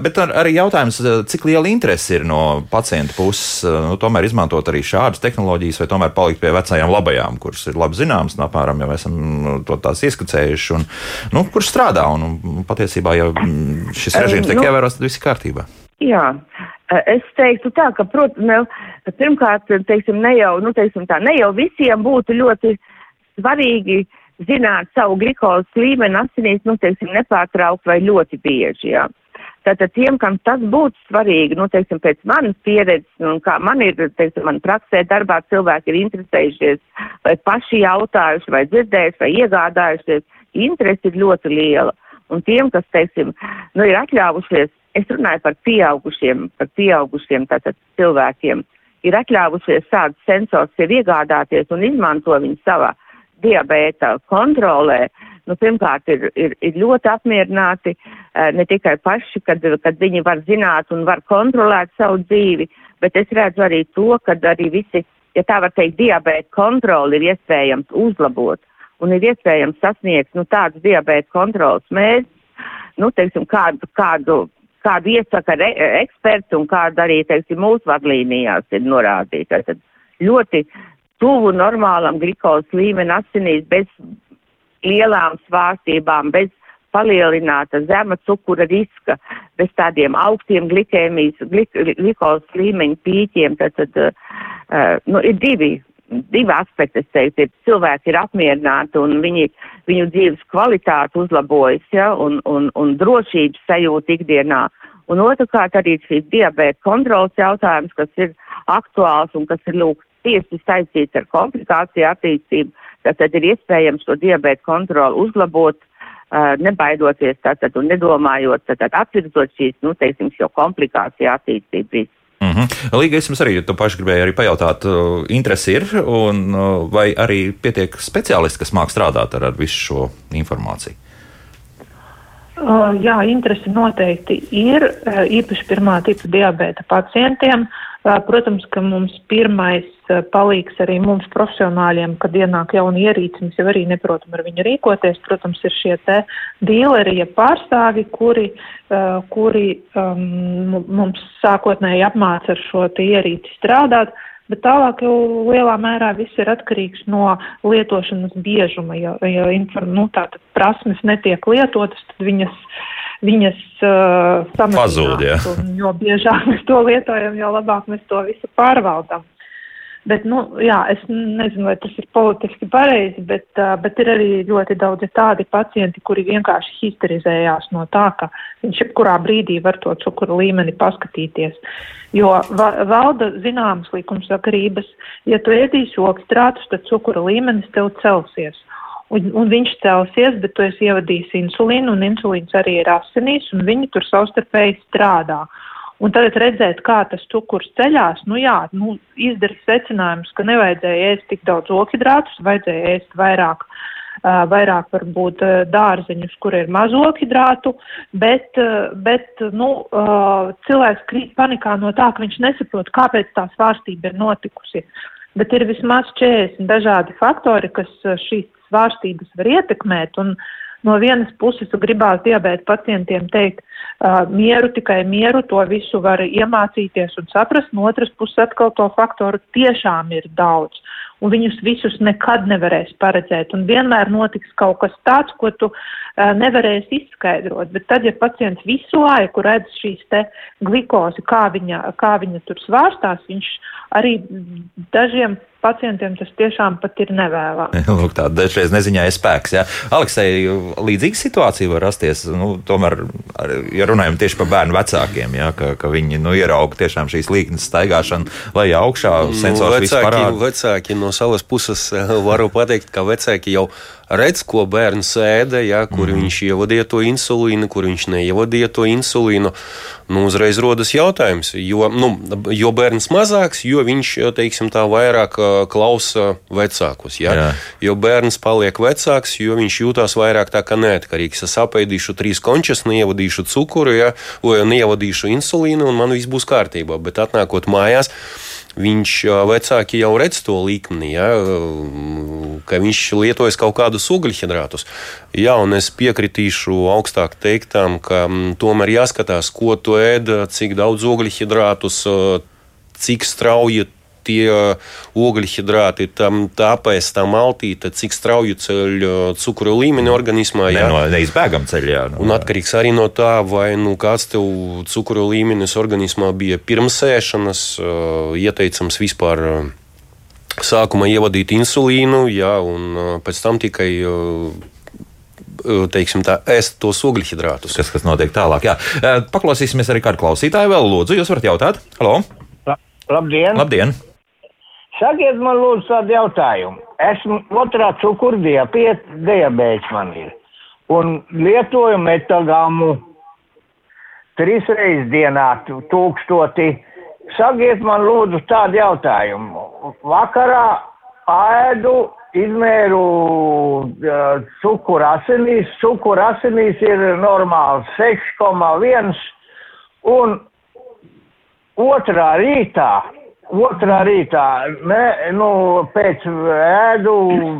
S1: bet arī jautājums, uh, cik liela interese ir no pacienta puses, uh, nu, tomēr izmantot arī šādas tehnoloģijas, vai tomēr palikt pie vecajām labajām, kuras ir labi zināmas, un apmēram jau esam nu, to tās ieskicējuši, un nu, kurš strādā. Un, un patiesībā, ja mm, šis režīms tiek nu, ievērots, tad viss ir kārtībā.
S4: Jā, es teiktu tā, ka, protams, pirmkārt, teiksim, ne jau, nu, teiksim tā, ne jau visiem būtu ļoti svarīgi uh, zināt savu glikolas līmeni asinīs, nu, teiksim, nepārtraukt vai ļoti bieži, jā. Tātad tiem, kam tas būtu svarīgi, nu, teiksim, pēc manas pieredzes, un kā man ir, teiksim, man praksē darbā cilvēki ir interesējušies, vai paši jautājuši, vai dzirdējuši, vai iegādājušies, interesi ir ļoti liela. Un tiem, kas, teiksim, nu, ir atļāvušies, es runāju par pieaugušiem, par pieaugušiem, tātad cilvēkiem, ir atļāvušies tādus sensors sev iegādāties un izmanto viņu savā diabēta kontrolē, nu, pirmkārt, ir, ir, ir ļoti apmierināti eh, ne tikai paši, kad, kad viņi var zināt un var kontrolēt savu dzīvi, bet es redzu arī to, ka arī visi, ja tā var teikt, diabēta kontroli ir iespējams uzlabot un ir iespējams sasniegt, nu, tādus diabēta kontrolas mērķus, nu, teiksim, kādu, kādu, kādu iesaka re, eksperti un kādu arī, teiksim, mūsu vadlīnijās ir norādīti. Tad ļoti tuvu normālam glikols līmeni asinīs bez lielām svārstībām, bez palielināta zema cukura riska, bez tādiem augstiem glikēmijas, glik, glikols līmeņa pīķiem, tad, tad uh, nu, ir divi, divi aspekti, es teiktu, ir cilvēki ir apmierināti un viņi, viņu dzīves kvalitāte uzlabojas, ja, un, un, un drošības sajūta ikdienā. Un otrkārt arī šīs diabēta kontrols jautājums, kas ir aktuāls un kas ir lūk tieši saistīts ar komplikāciju attīstību, tad ir iespējams šo diabētu kontroli uzlabot, uh, nebaidoties tātad un nedomājot, tātad atvirzot šīs, nu, teiksim, šo komplikāciju attīstību.
S1: Mm -hmm. Līga, es jums arī to pašu gribēju arī pajautāt, uh, interesi ir, un uh, vai arī pietiek speciālisti, kas māk strādāt ar, ar visu šo informāciju?
S3: Uh, jā, interesi noteikti ir, uh, īpaši pirmā tipa diabēta pacientiem. Uh, Protams, ka mums pirmais palīgs arī mums profesionāļiem, kad ienāk jauni ierīci, mēs jau arī neprotam ar viņu rīkoties. Protams, ir šie te dīleri, ja pārstāvi, kuri, kuri um, mums sākotnēji apmāca ar šo ierīci strādāt. bet tālāk jau lielā mērā viss ir atkarīgs no lietošanas biežuma. Ja, ja inform, nu, tātad prasmes netiek lietotas, tad viņas, viņas uh.
S1: Ja.
S3: Jo biežāk mēs to lietojam, jo labāk mēs to visu pārvaldam. Bet, nu, jā, es nezinu, vai tas ir politiski pareizi, bet, uh, bet ir arī ļoti daudzi tādi pacienti, kuri vienkārši histerizējās no tā, ka viņš jebkurā brīdī var to cukuru līmeni paskatīties. Jo va valda zināmas likumsakarības, ja tu ēdīsi okstrātus, tad cukura līmenis tev celsies. Un, un viņš celsies, bet tu esi ievadījis insulīnu, un insulīns arī ir asinīs, un viņi tur savstarpēji strādā. Un tagad redzēt, kā tas cukurs ceļās, nu jā, nu, izdarīt secinājumus, ka nevajadzēja ēst tik daudz okidrātus, vajadzēja ēst vairāk, uh, vairāk varbūt dārzeņus, kur ir maz okidrātu, bet, bet nu, cilvēks krīt panikā no tā, ka viņš nesaprot, kāpēc tā svārstība ir notikusi. Bet ir vismaz 40 dažādi faktori, kas šīs svārstības var ietekmēt. Un, No vienas puses gribās diabēta pacientiem teikt, uh, mieru, tikai mieru, to visu var iemācīties un saprast, no otras puses atkal to faktoru tiešām ir daudz. Un viņus visus nekad nevarēs paredzēt. Un vienmēr notiks kaut kas tāds, ko tu uh, nevarēsi izskaidrot. Bet tad, ja pacients visu laiku redz šīs te glikozi, kā viņa, kā viņa tur svārstās, viņš arī dažiem pacientiem tas tiešām pat ir nevēlami. [LAUGHS]
S1: Lūk, tā dažreiz neziņā ir spēks. Jā. Aleksei, līdzīga situācija var rasties. Nu, tomēr, ja runājam tieši par bērnu vecākiem, jā, ka, ka viņi nu, ierauga tiešām šīs līknes staigāšanu lejā augšā, sensors nu,
S2: vecāki, vecāki no savas puses [LAUGHS] varu pateikt, ka vecāki jau redz, ko bērns ēda, ja, kur mm. viņš ievadīja to insulīnu, kur viņš neievadīja to insulīnu. Nu, uzreiz rodas jautājums, jo, nu, jo bērns mazāks, jo viņš teiksim, tā, vairāk klausa vecākus. Ja? Jā. Jo bērns paliek vecāks, jo viņš jūtas vairāk tā kā neatkarīgs. Es apēdīšu trīs končus, neievadīšu cukuru, ja? vai neievadīšu insulīnu, un man viss būs kārtībā. Bet atnākot mājās, viņš vecāki jau redz to līkni, ja, ka viņš lietojas kaut kādus ugļhidrātus. Jā, un es piekritīšu augstāk teiktām, ka tomēr jāskatās, ko tu ēd, cik daudz ugļhidrātus, cik strauji tie ogļhidrāti, tam tāpēc tā maltīte, cik strauji ceļ cukuru līmeni organismā.
S1: Jā, ne, no, neizbēgam ceļā.
S2: Nu, un atkarīgs arī no tā, vai nu, kāds tev cukuru līmenis organismā bija pirms ēšanas, ieteicams vispār sākumā ievadīt insulīnu, jā, un pēc tam tikai teiksim, tā, ēst tos ogļhidrātus.
S1: Kas, kas notiek tālāk? Jā. Paklausīsimies arī kādu klausītāju. Vēl lūdzu, jūs varat jautāt? Halo!
S5: Labdien!
S1: Labdien.
S5: Sakiet man lūdzu tādu jautājumu. Esmu otrā cukurdiabēts man ir. Un lietoju metagamu trīs reizes dienā tūkstoti. Sakiet man lūdzu tādu jautājumu. Vakarā ēdu izmēru uh, cukuru asinīs. Cukuru asinīs ir normāls 6,1 un otrā rītā Otrā rītā, ne, nu, pēc ēdu,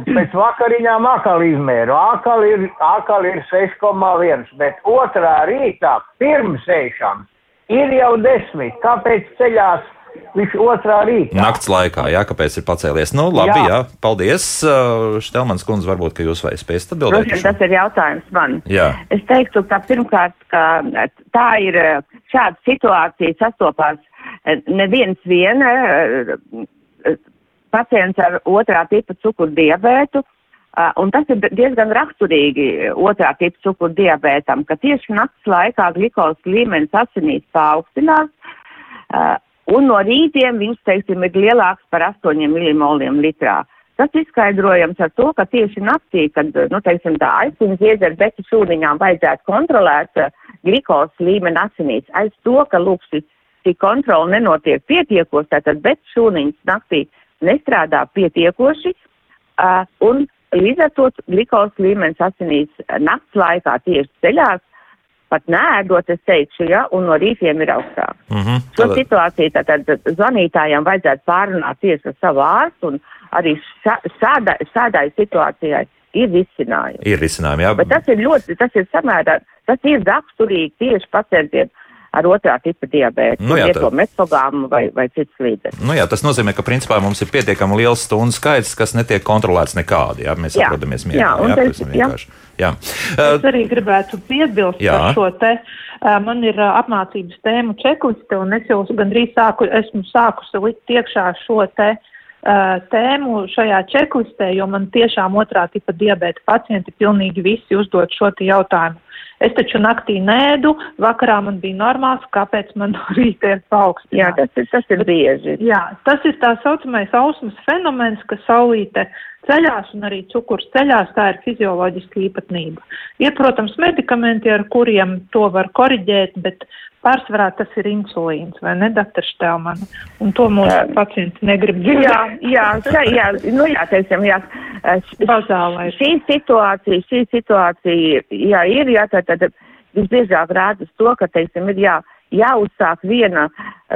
S5: pēc vakariņām akali izmēru. Akali ir, akali ir 6,1, bet otrā rītā pirms ēšam ir jau 10. Kāpēc ceļās viņš otrā rītā?
S1: Nakts laikā, jā, kāpēc ir pacēlies? Nu, labi, jā, jā paldies. Uh, Štelmans kundze, varbūt, ka jūs vai spēsiet atbildēt.
S4: Protams, tas ir jautājums man.
S1: Jā.
S4: Es teiktu, ka pirmkārt, ka tā ir šāda situācija sastopās neviens vien eh, eh, pacients ar otrā tipa cukurdiabētu, eh, un tas ir diezgan raksturīgi otrā tipa cukurdiabētam, ka tieši nakts laikā glikols līmenis asinīs paaugstinās, un no rītiem viņš, teiksim, ir lielāks par 8 milimoliem litrā. Tas izskaidrojams ar to, ka tieši naktī, kad, nu, teiksim, tā aizsins iedzer beķu šūniņām vajadzētu kontrolēt glikols līmeni asinīs, aiz to, ka lūksis šī kontrola nenotiek pietiekoši, tātad bet šūniņas naktī nestrādā pietiekoši, uh, un līdz ar to glikols līmenis asinīs nakts laikā tieši ceļās, pat nēdot, es teikšu, ja, un no rītiem ir augstāks.
S1: Mm -hmm.
S4: Šo Tātad... situāciju tātad zvanītājiem vajadzētu pārunāt tieši ar savu ārstu, un arī šādai, šādai situācijai ir risinājumi.
S1: Ir risinājumi, jā.
S4: Bet tas ir ļoti, tas ir samērā, tas ir raksturīgi tieši pacientiem ar otrā tipa diabētu,
S1: Nu jā,
S4: lieto
S1: tā-
S4: metogāmu vai, vai citas līdzekļus.
S1: Nu, jā, tas nozīmē, ka principā mums ir pietiekami liels stundu skaits, kas netiek kontrolēts nekādi. Jā, mēs
S4: Jā.
S1: atrodamies
S4: Jā,
S1: mierā.
S4: un
S1: Jā,
S4: tas- jā.
S1: vienkārši. Jā.
S3: Es arī gribētu piebilst
S1: Jā.
S3: par šo te. ā, Man ir ā, apmācības tēmu čekliste, un es jau gandrīz sāku, esmu sākusi likt iekšā šo te ā, tēmu šajā čeklistē, jo man tiešām otrā tipa diabēta pacienti pilnīgi visi uzdod šo te jautājumu. Es taču naktī nēdu, vakarā man bija normāls, kāpēc man no rīta ir
S4: Jā,
S3: paaugstināts.
S4: tas ir, tas ir bieži.
S3: Jā, tas ir tā saucamais ausmas fenomens, ka saulīte ceļās un arī cukurs ceļās, tā ir fizioloģiska īpatnība. Ir, protams, medikamenti, ar kuriem to var koriģēt, bet pārsvarā tas ir insulīns, vai ne, doktor Štelman? Un to mūsu
S4: Jā.
S3: pacienti negrib
S4: Jā,
S3: dzirdēt.
S4: jā, šā, jā, nu jā, teiksim, jā. [LAUGHS]
S3: Bazālais.
S4: Šī situācija, šī situācija, jā, ir, jā, tad, tad visbiežāk rāda uz to, ka, teiksim, ir jā, jāuzsāk viena,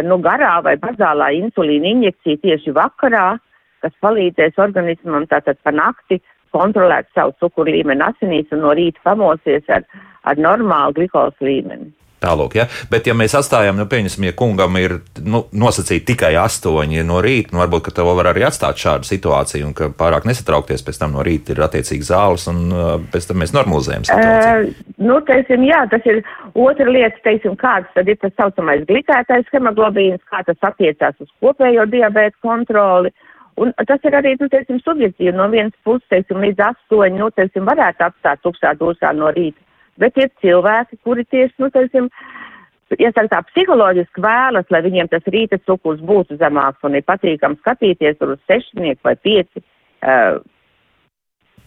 S4: nu, garā vai bazālā insulīna injekcija tieši vakarā, kas palīdzēs organismam tātad pa nakti kontrolēt savu cukuru līmeni asinīs un no rīta pamosies ar, ar normālu glikols līmeni.
S1: Tālāk, ja? Bet, ja mēs atstājam, nu, pieņemsim, ja kungam ir nu, nosacīti tikai astoņi no rīta, nu, varbūt tev var arī atstāt šādu situāciju, un ka pārāk nesatraukties pēc tam no rīta ir attiecīgi zāles, un uh, pēc tam mēs normalizējam situāciju.
S4: Uh, nu, teiksim, jā, tas ir otra lieta, teiksim, kāds tad ir tas saucamais glikētais hemoglobīns, kā tas attiecās uz kopējo diabēta kontroli. Un tas ir arī, nu, teiksim, subjektīvi no vienas puses, teiksim, līdz astoņi, nu, teiksim, varētu atstāt tukšā dūšā no rīta. Bet ir cilvēki, kuri tieši, nu, teiksim, iesaka tā psiholoģiski vēlas, lai viņiem tas rīta cukurs būtu zemāks un ir patīkam skatīties tur uz sešnieku vai pieci. Uh,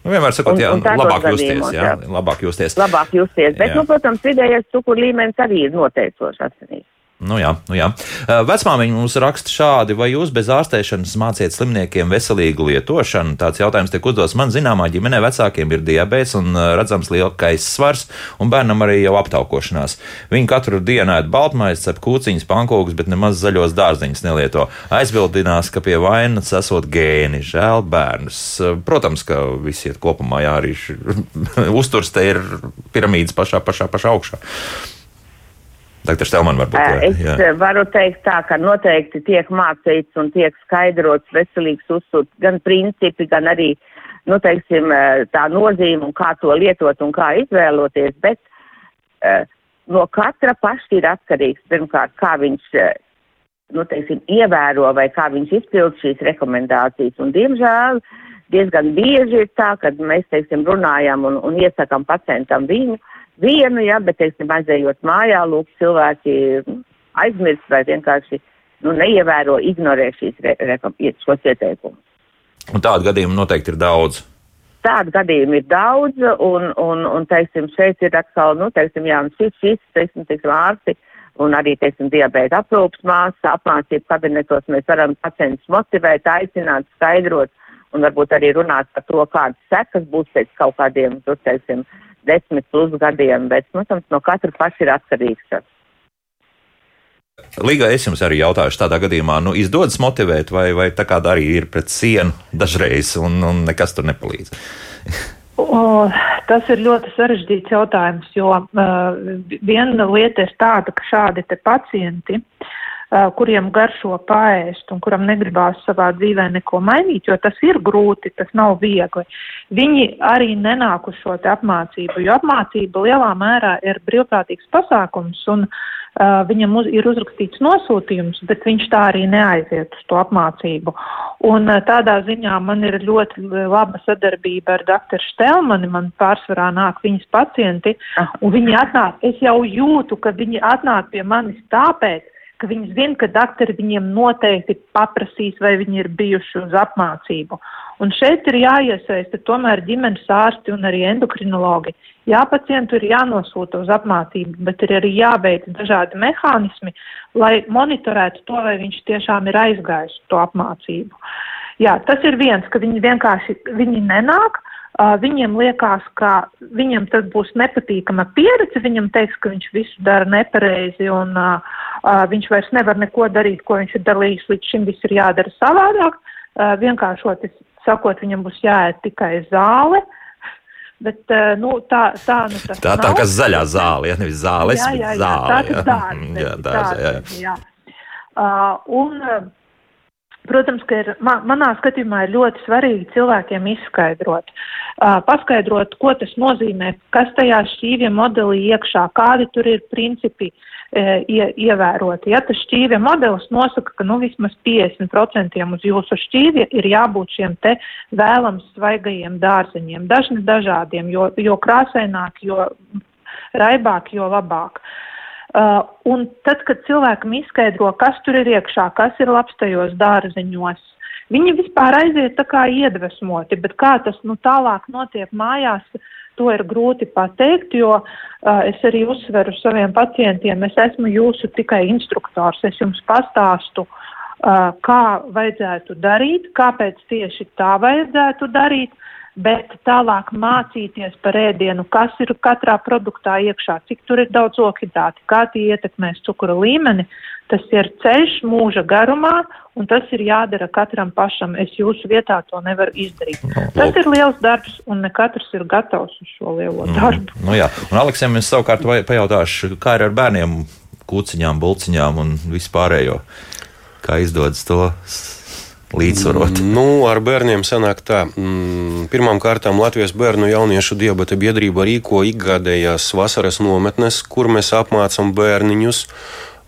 S1: Nu, vienmēr sakot,
S4: un-
S1: jā,
S4: un tādos
S1: labāk justies, jā,
S4: jā.
S1: labāk justies.
S4: labāk justies. Bet,
S1: Jā.
S4: nu, protams, vidējais cukuru līmenis arī ir noteicošs asinīs.
S1: Nu, jā, nu, jā. Vecmāmiņa mums raksta šādi, vai jūs bez ārstēšanas māciet slimniekiem veselīgu lietošanu? Tāds jautājums tiek uzdots man zināmā ģimenē. Vecākiem ir diabetes un redzams lielais svars, un bērnam arī jau aptaukošanās. Viņi katru dienu ēd baltmaizi, cep kūciņas, pankūkus, bet nemaz zaļos dārziņus nelieto. Aizbildinās, ka pie vainas esot gēni, žēl bērnus. Protams, ka visi iet kopumā, jā, arī [LAUGHS] uzturs te ir piramīdas pašā, pašā, pašā augšā. Doktor Stelman, varbūt.
S4: Ā,
S1: vai-
S4: Es
S1: jā.
S4: jā. varu teikt tā, ka noteikti tiek mācīts un tiek skaidrots veselīgs uzturs, gan principi, gan arī, nu, teiksim, ā, tā nozīme un kā to lietot un kā izvēloties, bet uh, no katra paša ir atkarīgs, pirmkārt, kā viņš, ā, nu, teiksim, ievēro vai kā viņš izpild šīs rekomendācijas. Un, diemžēl, diezgan bieži ir tā, ka mēs, teiksim, runājam un, un iesakam pacientam viņu vienu, jā, bet, teiksim, aizējot mājā, lūk, cilvēki aizmirst vai vienkārši nu, neievēro, ignorē šīs re, rekom, šos ieteikumus.
S1: Un tādu gadījumu noteikti ir daudz.
S4: Tādu gadījumu ir daudz, un, un, un teiksim, šeit ir atkal, nu, teiksim, jā, un šis, šis, teiksim, teiksim, ārsti un arī, teiksim, diabēta aprūpas māsa, apmācību kabinetos mēs varam pacientus motivēt, aicināt, skaidrot un varbūt arī runāt par to, kādas sekas būs pēc kaut kādiem, tur, teiksim, desmit plus gadiem, bet, protams, no katra paša ir atkarīgs.
S1: Līga, es jums arī jautāšu, tādā gadījumā, nu, izdodas motivēt, vai, vai tā kā arī ir pret sienu dažreiz, un, un nekas tur nepalīdz.
S3: O, tas ir ļoti sarežģīts jautājums, jo uh, viena lieta ir tāda, ka šādi te pacienti, uh, kuriem garšo paēst un kuram negribās savā dzīvē neko mainīt, jo tas ir grūti, tas nav viegli, viņi arī nenāk uz šo apmācību, jo apmācība lielā mērā ir brīvprātīgs pasākums un Uh, viņam uz, ir uzrakstīts nosūtījums, bet viņš tā arī neaiziet uz to apmācību. Un uh, tādā ziņā man ir ļoti laba sadarbība ar doktoru Štelmani, man pārsvarā nāk viņas pacienti, un viņi atnāk, es jau jūtu, ka viņi atnāk pie manis tāpēc, ka viņi zina, ka doktori viņiem noteikti paprasīs, vai viņi ir bijuši uz apmācību. Un šeit ir jāiesaista tomēr ģimenes ārsti un arī endokrinologi. Jā, pacientu ir jānosūta uz apmācību, bet ir arī jābeidz dažādi mehānismi, lai monitorētu to, vai viņš tiešām ir aizgājis to apmācību. Jā, tas ir viens, ka viņi vienkārši viņi nenāk. Uh, viņiem liekas, ka viņam tas būs nepatīkama pieredze. Viņam teiks, ka viņš visu dara nepareizi un uh, uh, viņš vairs nevar neko darīt, ko viņš ir darījis līdz šim. Viss ir jādara savādāk. Uh, vienkāršot sakot, viņam būs jāēd tikai zāle. Bet nu, tā, tā, nu,
S1: tā, tā kā zaļā zāle, ja nevis zāles,
S3: jā,
S1: bet
S3: jā, jā,
S1: zāle.
S3: tā ir [LAUGHS]
S1: jā.
S3: dārza.
S1: Jā, dārza, jā.
S3: jā. Uh, un, uh, protams, ka ir, man, manā skatījumā ir ļoti svarīgi cilvēkiem izskaidrot, uh, paskaidrot, ko tas nozīmē, kas tajā šķīvja modelī iekšā, kādi tur ir principi uh, ie, ievēroti. Ja tas šķīvja modelis nosaka, ka nu vismaz 50% uz jūsu šķīvja ir jābūt šiem te vēlams svaigajiem dārzeņiem, dažni dažādiem, jo, jo krāsaināk, jo raibāk, jo labāk. Uh, un tad, kad cilvēkam izskaidro, kas tur ir iekšā, kas ir labs tajos dārziņos, viņi vispār aiziet tā kā iedvesmoti, bet kā tas nu, tālāk notiek mājās, to ir grūti pateikt, jo uh, es arī uzsveru saviem pacientiem, es esmu jūsu tikai instruktors, es jums pastāstu, uh, kā vajadzētu darīt, kāpēc tieši tā vajadzētu darīt, bet tālāk mācīties par ēdienu, kas ir katrā produktā iekšā, cik tur ir daudz okidāti, kā tie ietekmēs cukura līmeni. Tas ir ceļš mūža garumā, un tas ir jādara katram pašam. Es jūsu vietā to nevaru izdarīt.
S1: Nu,
S3: Tas ir liels darbs, un ne katrs ir gatavs uz šo lielo darbu.
S1: Nu, jā, un Aleksam es savukārt pajautāšu, kā ir ar bērniem, kūciņām, bulciņām un vispārējo. Kā izdodas to līdzsvarot?
S2: Nu, ar bērniem sanāk tā. Mm, Pirmkārt, Latvijas Bērnu jauniešu diabeta biedrība rīko ikgadējās vasaras nometnes, kur mēs apmācām bērniņus.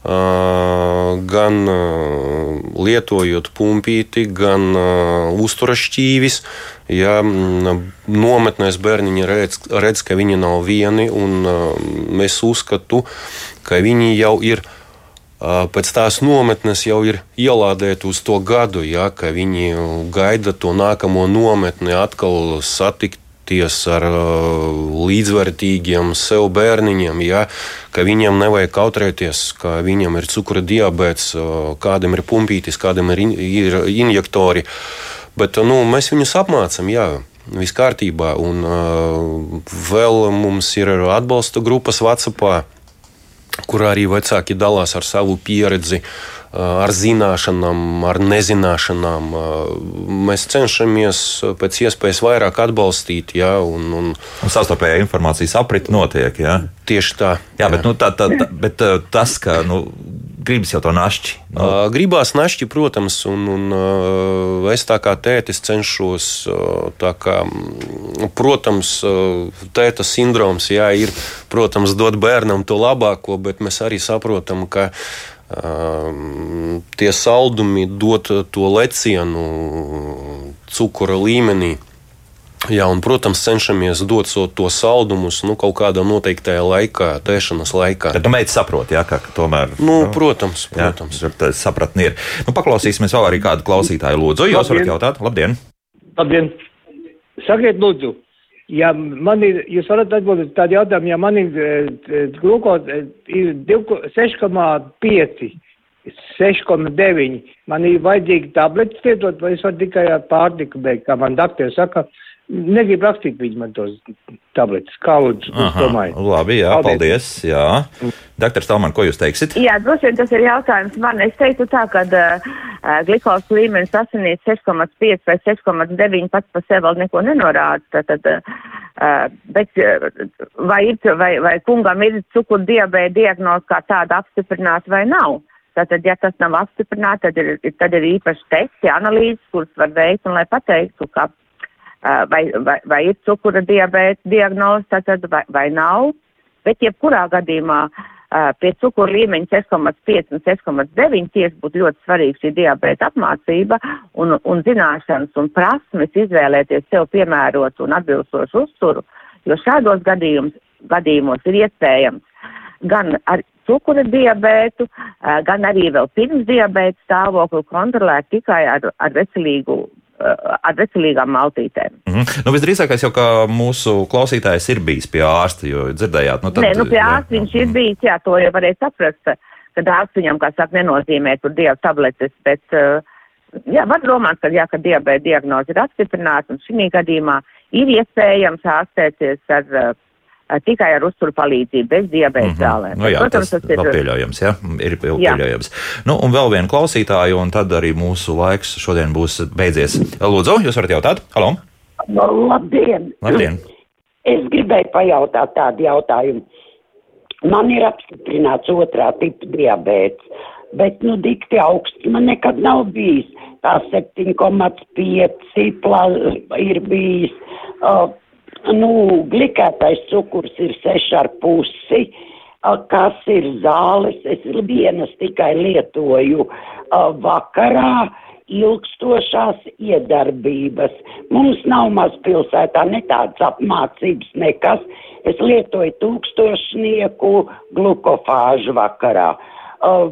S2: Gan lietojot pumpīti, gan ā, uzturas šķīvis. Ja mm, nometnēs bērniņi redz, redz, ka viņi nav vieni, un es uzskatu, ka viņi jau ir Ā, Pēc tās nometnes jau ir ielādēti uz to gadu, ja, ka viņi gaida to nākamo nometni, atkal satikties ar līdzvērtīgiem sev bērniņiem, ja, ka viņiem nevajag kautrēties, ka viņam ir cukura diabetes, kādam ir pumpītis, kādam ir, in, ir injektori. Bet nu, mēs viņus apmācām, jā. Viss kārtībā, un uh, vēl mums ir atbalsta grupas WhatsApp kur arī vecāki dalās ar savu pieredzi, ar zināšanām, ar nezināšanām. Mēs cenšamies pēc iespējas vairāk atbalstīt, ja, un, un
S1: Un savstarpējā informācijas aprite notiek. Jā,
S2: tieši tā.
S1: jā bet, nu, tā, tā, tā, bet uh, tas, ka nu, gribas jau to našķi. Nu,
S2: Uh, Gribās našķi, protams, un, un es tā kā tētis cenšos, kā, mm, protams, tēta sindroms, jā, ir, protams, dot bērnam to labāko, bet mēs arī saprotam, ka tie saldumi dod to lecienu cukura līmenī. Jā, un, protams, cenšamies dot so, to saldumus nu, kaut kādā noteiktajā laikā, tēšanas laikā.
S1: Tad nu, meita saprot, jā, ka tomēr.
S2: Nu, protams,
S1: Jā,
S2: protams.
S1: tur tā sapratni ir. Nu, paklausīsimies vēl arī kādu klausītāju. Lūdzu, jūs varat jautāt? Labdien!
S6: Labdien! Sakiet, lūdzu, ja man ir, jūs varat atbildēt tādu jautājumu, ja man ir glukoze ir 2 6,5, 6,9, man ir vajadzīgi tabletes lietot, vai es varu tikai ar pārtiku beigt, kā man doktori saka, negribu rakstīt viņi man tos tabletes. Kā lūdzu,
S1: labi, jā, paldies. Jā. Doktor Stalman, ko jūs teiksiet?
S4: Jā, droši vien tas ir jautājums man. Es teiktu tā, ka uh, glikols līmenis asinīs 6,5 vai 6,9 pats par sevi vēl neko nenorāda. Tad, uh, bet uh, vai, ir, vai, vai kungam ir cukurdiabēta diagnoze kā tāda apstiprināta vai nav? Tātad, ja tas nav apstiprināts, tad ir, tad ir īpaši testi, analīzes, kuras var veikt un lai pateiktu, ka vai, vai, vai ir cukura diabēta diagnoze, tātad vai, vai nav. Bet jebkurā gadījumā pie cukura līmeņa 6,5 un 6,9 tieši būtu ļoti svarīga šī diabēta apmācība un, un zināšanas un prasmes izvēlēties sev piemērotu un atbilstošu uzturu, jo šādos gadījums, gadījumos ir iespējams gan ar cukura diabētu, gan arī vēl pirms diabēta stāvokli kontrolēt tikai ar, ar veselīgu ar veselīgām maltītēm.
S1: Mhm. Nu, visdrīzākais jau, ka mūsu klausītājs ir bijis pie ārsta, jo dzirdējāt, nu,
S4: Nē, nu pie
S1: jā,
S4: ārsta viņš ir bijis, jā, to jau varēja saprast, ka ārsts viņam, kā saka, nenozīmē tur dievu tabletes, bet, uh, jā, var domāt, ka, jā, ka diabēta diagnoze ir apstiprināta, un šī gadījumā ir iespējams ārstēties ar, uh, tikai ar uzturu palīdzību, bez diabēta zālēm.
S1: Nu, jā,
S4: Protams,
S1: tas, tas ir pieļaujams. Jā, ir pie-
S4: Jā.
S1: pieļaujams. Nu, un vēl viena klausītāja, un tad arī mūsu laiks šodien būs beidzies. Lūdzu, jūs varat jautāt? Halo!
S7: Labdien!
S1: Labdien!
S7: Es gribēju pajautāt tādu jautājumu. Man ir apstiprināts otrā tipa diabēts, bet, nu, dikti augsts man nekad nav bijis. Tā 7,5 ir bijis. Uh, nu, glikētais cukurs ir 6,5. Uh, kas ir zāles? Es vienas tikai lietoju uh, vakarā ilgstošās iedarbības. Mums nav mazpilsētā ne tādas apmācības, nekas. Es lietoju tūkstošnieku glukofāžu vakarā.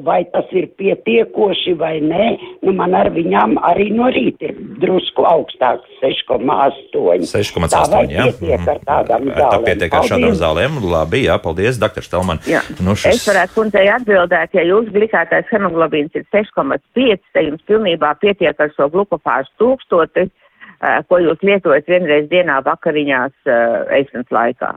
S7: Vai tas ir pietiekoši vai nē, nu man ar viņām arī no rīta ir drusku augstāks 6,8.
S1: 6,8, jā.
S7: Pietiek ar tādām
S1: Tā
S7: zālēm.
S1: pietiek ar šādām zālēm. Labi, jā, paldies, doktor Stelman.
S4: Jā.
S1: Nu,
S4: Es varētu kundzei atbildēt, ja jūsu glikētais hemoglobīns ir 6,5, tad jums pilnībā pietiek ar šo glukofāžu tūkstoti, ko jūs lietojat vienreiz dienā vakariņās eh, ēšanas laikā.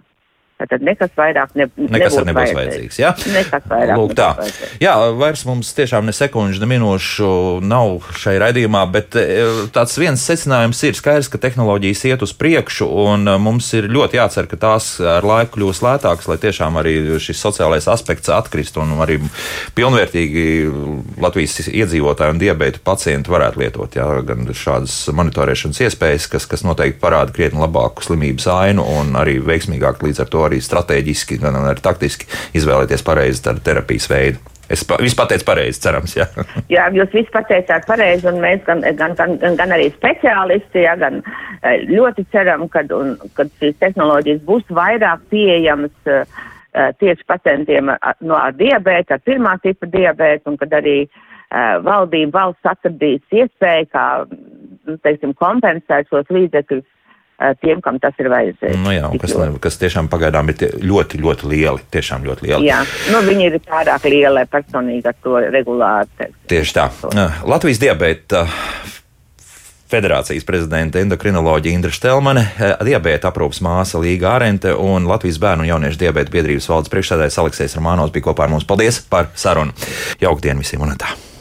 S4: Tad nekas vairāk ne,
S1: Nekas
S4: nebūtu
S1: nebūs vajadzīgs. Jā,
S4: Nekas vairāk
S1: Lūk, tā.
S4: vajadzīgs.
S1: Jā, vairs mums tiešām ne sekundžu, ne minūšu nav šai raidījumā, bet e, tāds viens secinājums ir skaidrs, ka tehnoloģijas iet uz priekšu, un e, mums ir ļoti jācer, ka tās ar laiku kļūs lētākas, lai tiešām arī šis sociālais aspekts atkrist un arī pilnvērtīgi Latvijas iedzīvotāji un diabēta pacienti varētu lietot jā, gan šādas monitorēšanas iespējas, kas, kas noteikti parāda krietni labāku slimības ainu un arī veiksmīgāk līdz ar to arī strateģiski, gan arī taktiski izvēlēties pareizi terapijas veidu. Es pa, visu pateicu pareizi, cerams. Jā. [LAUGHS]
S4: Jā, jūs visi pateicāt pareizi, un mēs gan, gan, gan, gan, arī speciālisti, jā, gan eh, ļoti ceram, kad, un, kad šīs tehnoloģijas būs vairāk pieejamas uh, tieši pacientiem ar, no ar diabētu, ar pirmā tipa diabētu, un kad arī uh, valdība valsts atradīs iespēju, kā, nu, teiksim, kompensēt šos līdzekļus tiem, kam tas ir vajadzīgs.
S1: Nu, jā, kas,
S4: ļoti.
S1: kas tiešām pagaidām ir tie ļoti, ļoti lieli. Tiešām ļoti lieli.
S4: Jā, nu, viņi ir pārāk lieli, lai personīgi ar to regulāri. teiksim.
S1: Tieši tā. Latvijas diabēta Federācijas prezidenta endokrinoloģija Indra Štelmane, diabēta aprūpas māsa Līga Ārente un Latvijas bērnu un jauniešu diabēta biedrības valdes priekšsēdētājs Aleksis Romanovs bija kopā ar mums. Paldies par sarunu! Jauktdien visiem un tā!